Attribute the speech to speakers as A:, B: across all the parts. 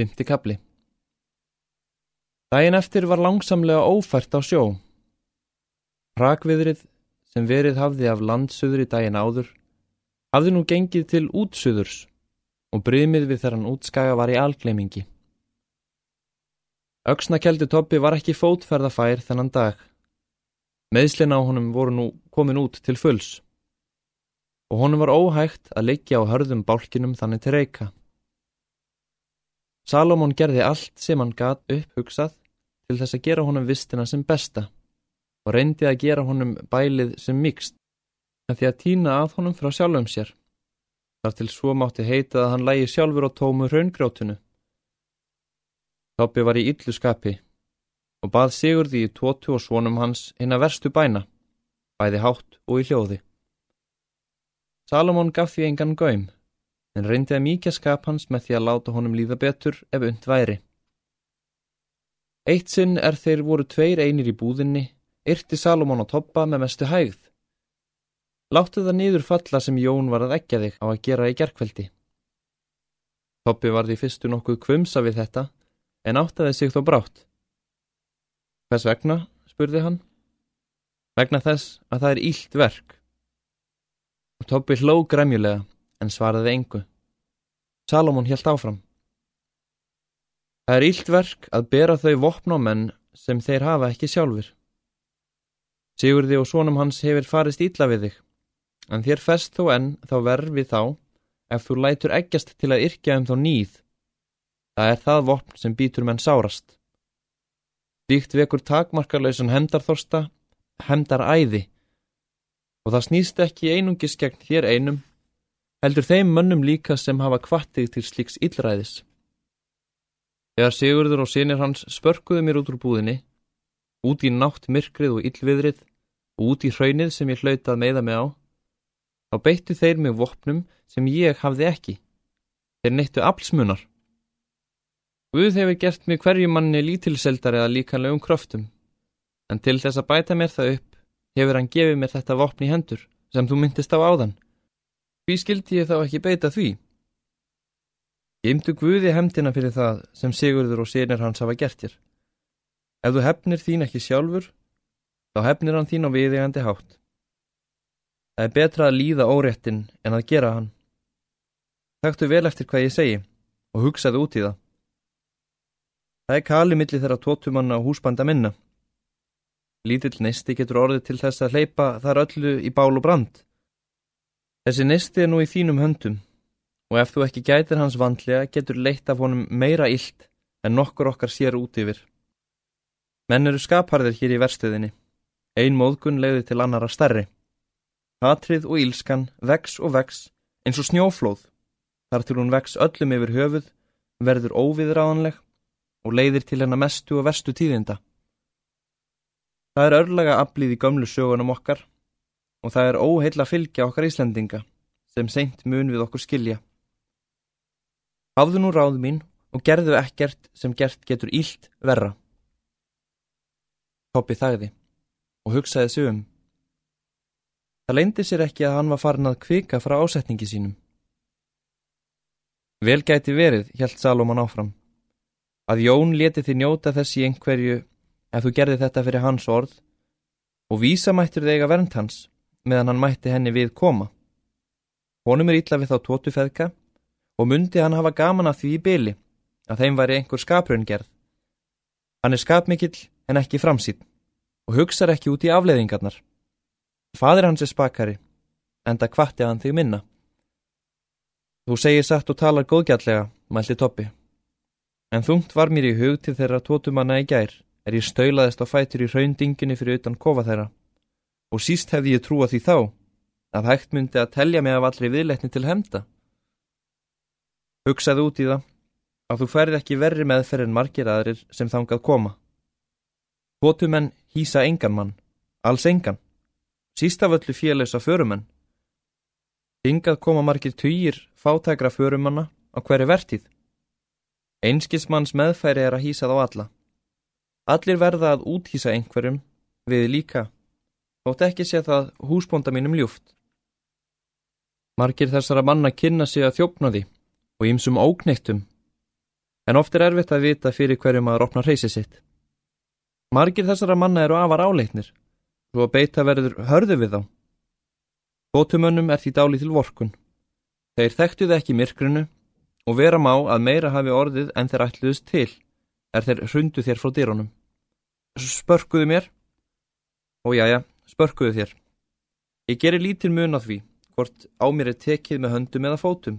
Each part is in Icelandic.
A: Fymti kapli Dæin eftir var langsamlega ófært á sjó. Hrakviðrið sem verið hafði af landsuðri dæin áður hafði nú gengið til útsuðurs og brymið við þegar hann útskaga var í algleimingi. Öksnakeldi Toppi var ekki fótferðafær þennan dag. Meðslinn á honum voru nú komin út til fulls og honum var óhægt að leggja á hörðum bálkinum þannig til reyka. Salomón gerði allt sem hann gat upphugsað til þess að gera honum vistina sem besta og reyndi að gera honum bælið sem mikst en því að týna að honum frá sjálfum sér. Þar til svo mátti heita að hann lægi sjálfur á tómu raungrjótunu. Toppi var í yllu skapi og bað Sigurði í tótu og svonum hans hinn að verstu bæna, bæði hátt og í hljóði. Salomón gaf því engan gaum en reyndi að mýkja skap hans með því að láta honum líða betur ef und væri. Eitt sinn er þeir voru tveir einir í búðinni, yrti Salomón á toppa með mestu hægð. Láttu það niður falla sem Jón var að ekja þig á að gera í gerkveldi. Toppi var því fyrstu nokkuð kvumsa við þetta, en áttaði sig þó brátt. Hvers vegna, spurði hann. Vegna þess að það er ílt verk. Og Toppi hló græmjulega en svaraði engu. Salomón helt áfram. Það er ílt verk að bera þau vopnámenn sem þeir hafa ekki sjálfur. Sigurði og sónum hans hefur farist ítla við þig, en þér fest þó enn þá verfi þá ef þú lætur eggjast til að yrkja um þá nýð. Það er það vopn sem býtur menn sárast. Díkt vekur takmarkarlausan hemdarþorsta, hemdar æði, og það snýst ekki einungis gegn þér einum, heldur þeim mönnum líka sem hafa kvattið til slíks illræðis. Þegar Sigurður og sinir hans spörkuðu mér út úr búðinni, út í nátt myrkrið og illviðrið og út í hraunið sem ég hlautað meða mig á, þá beittu þeir mig vopnum sem ég hafði ekki. Þeir neittu aflsmunar. Guð hefur gert mig hverju manni lítilseldar eða líkanlegum kröftum, en til þess að bæta mér það upp hefur hann gefið mér þetta vopn í hendur sem þú myndist á áðan. Hví skildi ég þá ekki beita því? Geimdu Guði hemdina fyrir það sem Sigurður og sérnir hans hafa gert þér. Ef þú hefnir þín ekki sjálfur, þá hefnir hann þín á viðegandi hátt. Það er betra að líða óréttin en að gera hann. Þakktu vel eftir hvað ég segi og hugsaðu út í það. Það er kali milli þeirra tótumanna og húsbanda minna. Lítill neisti getur orðið til þess að hleypa þar öllu í bál og brand. Þessi nesti er nú í þínum höndum og ef þú ekki gætir hans vandlega getur leitt af honum meira illt en nokkur okkar sér út yfir. Menn eru skapharðir hér í verstuðinni. Ein móðgun leiði til annara stærri. Hatrið og ílskan vex og vex eins og snjóflóð. Þar til hún vex öllum yfir höfuð, verður óviðráðanleg og leiðir til hennar mestu og verstu tíðinda. Það er örlega aflið í gömlu sögunum okkar og það er óheilla fylgja okkar Íslendinga sem seint mun við okkur skilja. Hafðu nú ráð mín og gerðu ekkert sem gert getur ílt verra. Toppi þagði og hugsaði sig um. Það leindi sér ekki að hann var farin að kvika frá ásetningi sínum. Vel gæti verið, hjælt Salomon áfram, að Jón leti því njóta þess í einhverju ef þú gerði þetta fyrir hans orð og vísamættur þig að vernd hans meðan hann mætti henni við koma. Honum er ítla við þá tótufeðka og myndi hann hafa gaman af því í byli að þeim væri einhver skaprungerð. Hann er skapmikill en ekki framsýtt og hugsar ekki út í afleðingarnar. Fadir hans er spakari, enda kvatti hann þig minna. Þú segir satt og talar góðgjallega, mælti Toppi. En þungt var mér í hug til þeirra tótumanna í gær, er ég stöulaðist á fætur í raundinginni fyrir utan kofa þeirra og síst hefði ég trúa því þá að hægt myndi að telja mig af allri viðleitni til hemda. Hugsaði út í það að þú ferð ekki verri meðferð en margir aðrir sem þangað koma. Gótumenn hýsa engan mann, alls engan, síst af öllu félösa förumenn. Hingað koma margir týjir fátækra förumanna á hverju vertíð. Einskismanns meðfæri er að hýsa þá alla. Allir verða að úthýsa einhverjum, við líka þótt ekki sé það húsbónda mínum ljúft. Margir þessara manna kynna sig að þjófna því og ýmsum ókneittum, En oft er erfitt að vita fyrir hverju maður opnar reysið sitt. Margir þessara manna eru afar áleitnir, svo að beita verður hörðu við þá. Gótumönnum er því dáli til vorkun. Þeir þekktu það ekki myrkrinu og vera má að meira hafi orðið en þeir ætluðust til, er þeir hrundu þér frá dýrónum. Spörkuðu mér? Ó já, já, spörkuðu þér. Ég gerir lítil mun á því, hvort á mér er tekið með höndum eða fótum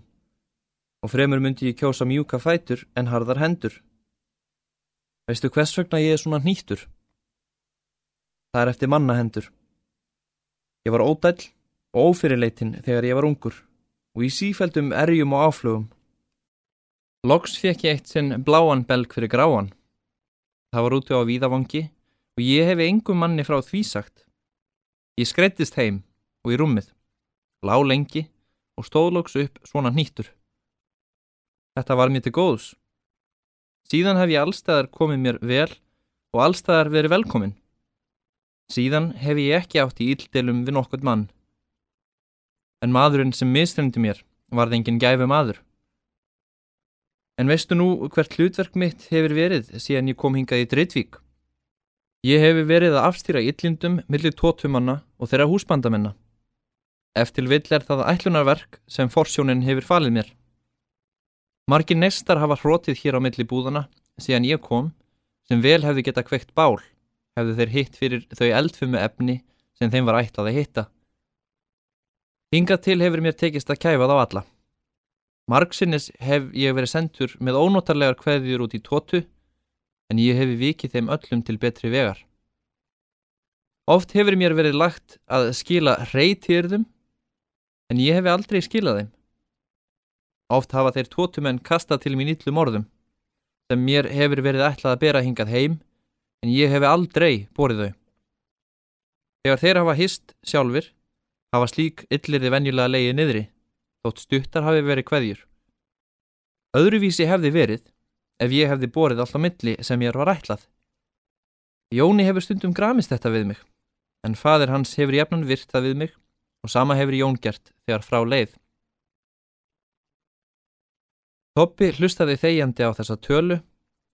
A: og fremur myndi ég kjósa mjúka fætur en harðar hendur. Veistu hvers vegna ég er svona nýttur? Það er eftir mannahendur. Ég var ódæll og ófyrirleitin þegar ég var ungur og í sífældum erjum og áflugum. Loks fekk ég eitt sinn bláan belg fyrir gráan. Það var úti á víðavangi og ég hefi engum manni frá því sagt. Ég skreittist heim og í rúmið, lá lengi og stóðlóks upp svona nýttur. Þetta var mér til góðs. Síðan hef ég allstæðar komið mér vel og allstæðar verið velkomin. Síðan hef ég ekki átt í íldelum við nokkurt mann. En maðurinn sem mistrindi mér varð enginn gæfi maður. En veistu nú hvert hlutverk mitt hefur verið síðan ég kom hingað í Drittvík? Ég hefur verið að afstýra yllindum millir tótumanna og þeirra húsbandamenna. Eftir vill er það ætlunarverk sem forsjónin hefur falið mér. Margir nestar hafa hrótið hér á milli búðana síðan ég kom sem vel hefði geta kveikt bál hefðu þeir hitt fyrir þau eldfumu efni sem þeim var ætlað að hitta. Hingað til hefur mér tekist að kæfa þá alla. Margsinnis hef ég verið sendur með ónótarlegar kveðjur út í tótu en ég hefi vikið þeim öllum til betri vegar. Oft hefur mér verið lagt að skila reytýrðum en ég hefi aldrei skilað þeim. Oft hafa þeir tótumenn kastað til mín yllum orðum sem mér hefur verið ætlað að bera hingað heim en ég hef aldrei borið þau. Þegar þeir hafa hist sjálfur hafa slík yllirði venjulega leiði niðri þótt stuttar hafi verið hverjur. Öðruvísi hefði verið ef ég hefði borið alltaf milli sem ég var ætlað. Jóni hefur stundum gramist þetta við mig en fadir hans hefur jafnan virt það við mig og sama hefur Jón gert þegar frá leið. Toppi hlustaði þegjandi á þessa tölu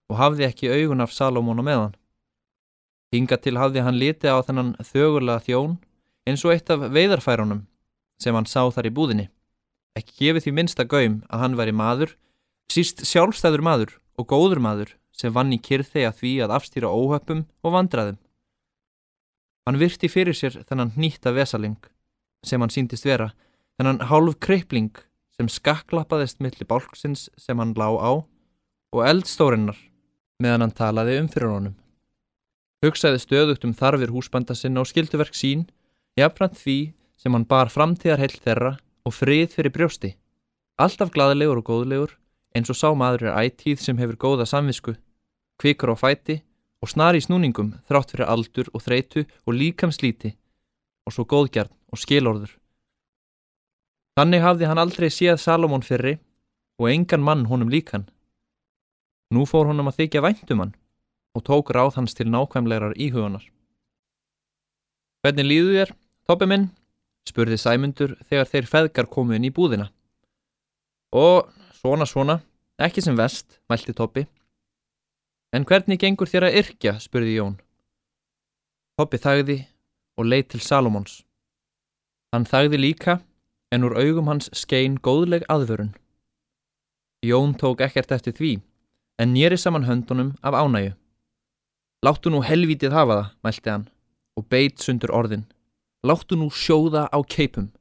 A: og hafði ekki augun af Salomón og meðan. Hinga til hafði hann liti á þennan þögurlega þjón eins og eitt af veidarfærunum sem hann sá þar í búðinni. Ekki gefið því minsta gaum að hann væri maður, síst sjálfstæður maður og góður maður sem vann í kyrþei að því að afstýra óhöppum og vandraðum. Hann virti fyrir sér þennan nýtta vesaling sem hann síndist vera, þennan hálf kreipling sem skakklappaðist millir bálksins sem hann lá á og eldstórinnar meðan hann talaði um fyrir honum. Hugsaði stöðugt um þarfir húsbanda sinna og skilduverk sín, jafnframt því sem hann bar framtíðar heill þeirra og frið fyrir brjósti. Alltaf gladlegur og góðlegur, eins og sá maður er ætíð sem hefur góða samvisku, kvikur á fæti og snar í snúningum þrátt fyrir aldur og þreitu og líkamslíti og svo góðgjarn og skilorður. Þannig hafði hann aldrei séð Salomón fyrri og engan mann honum líkan. Nú fór honum að þykja væntum hann og tók ráð hans til nákvæmlegar íhugunar. Hvernig líðu þér, Toppi minn? spurði Sæmundur þegar þeir feðgar komu inn í búðina. Og svona svona, ekki sem vest, mælti Toppi. En hvernig gengur þér að yrkja, spurði Jón. Toppi þagði og leið til Salomóns. Hann þagði líka en úr augum hans skein góðleg aðvörun. Jón tók ekkert eftir því, en nýri saman höndunum af ánægu. Láttu nú helvítið hafa það, mælti hann, og beit sundur orðin. Láttu nú sjóða á keipum.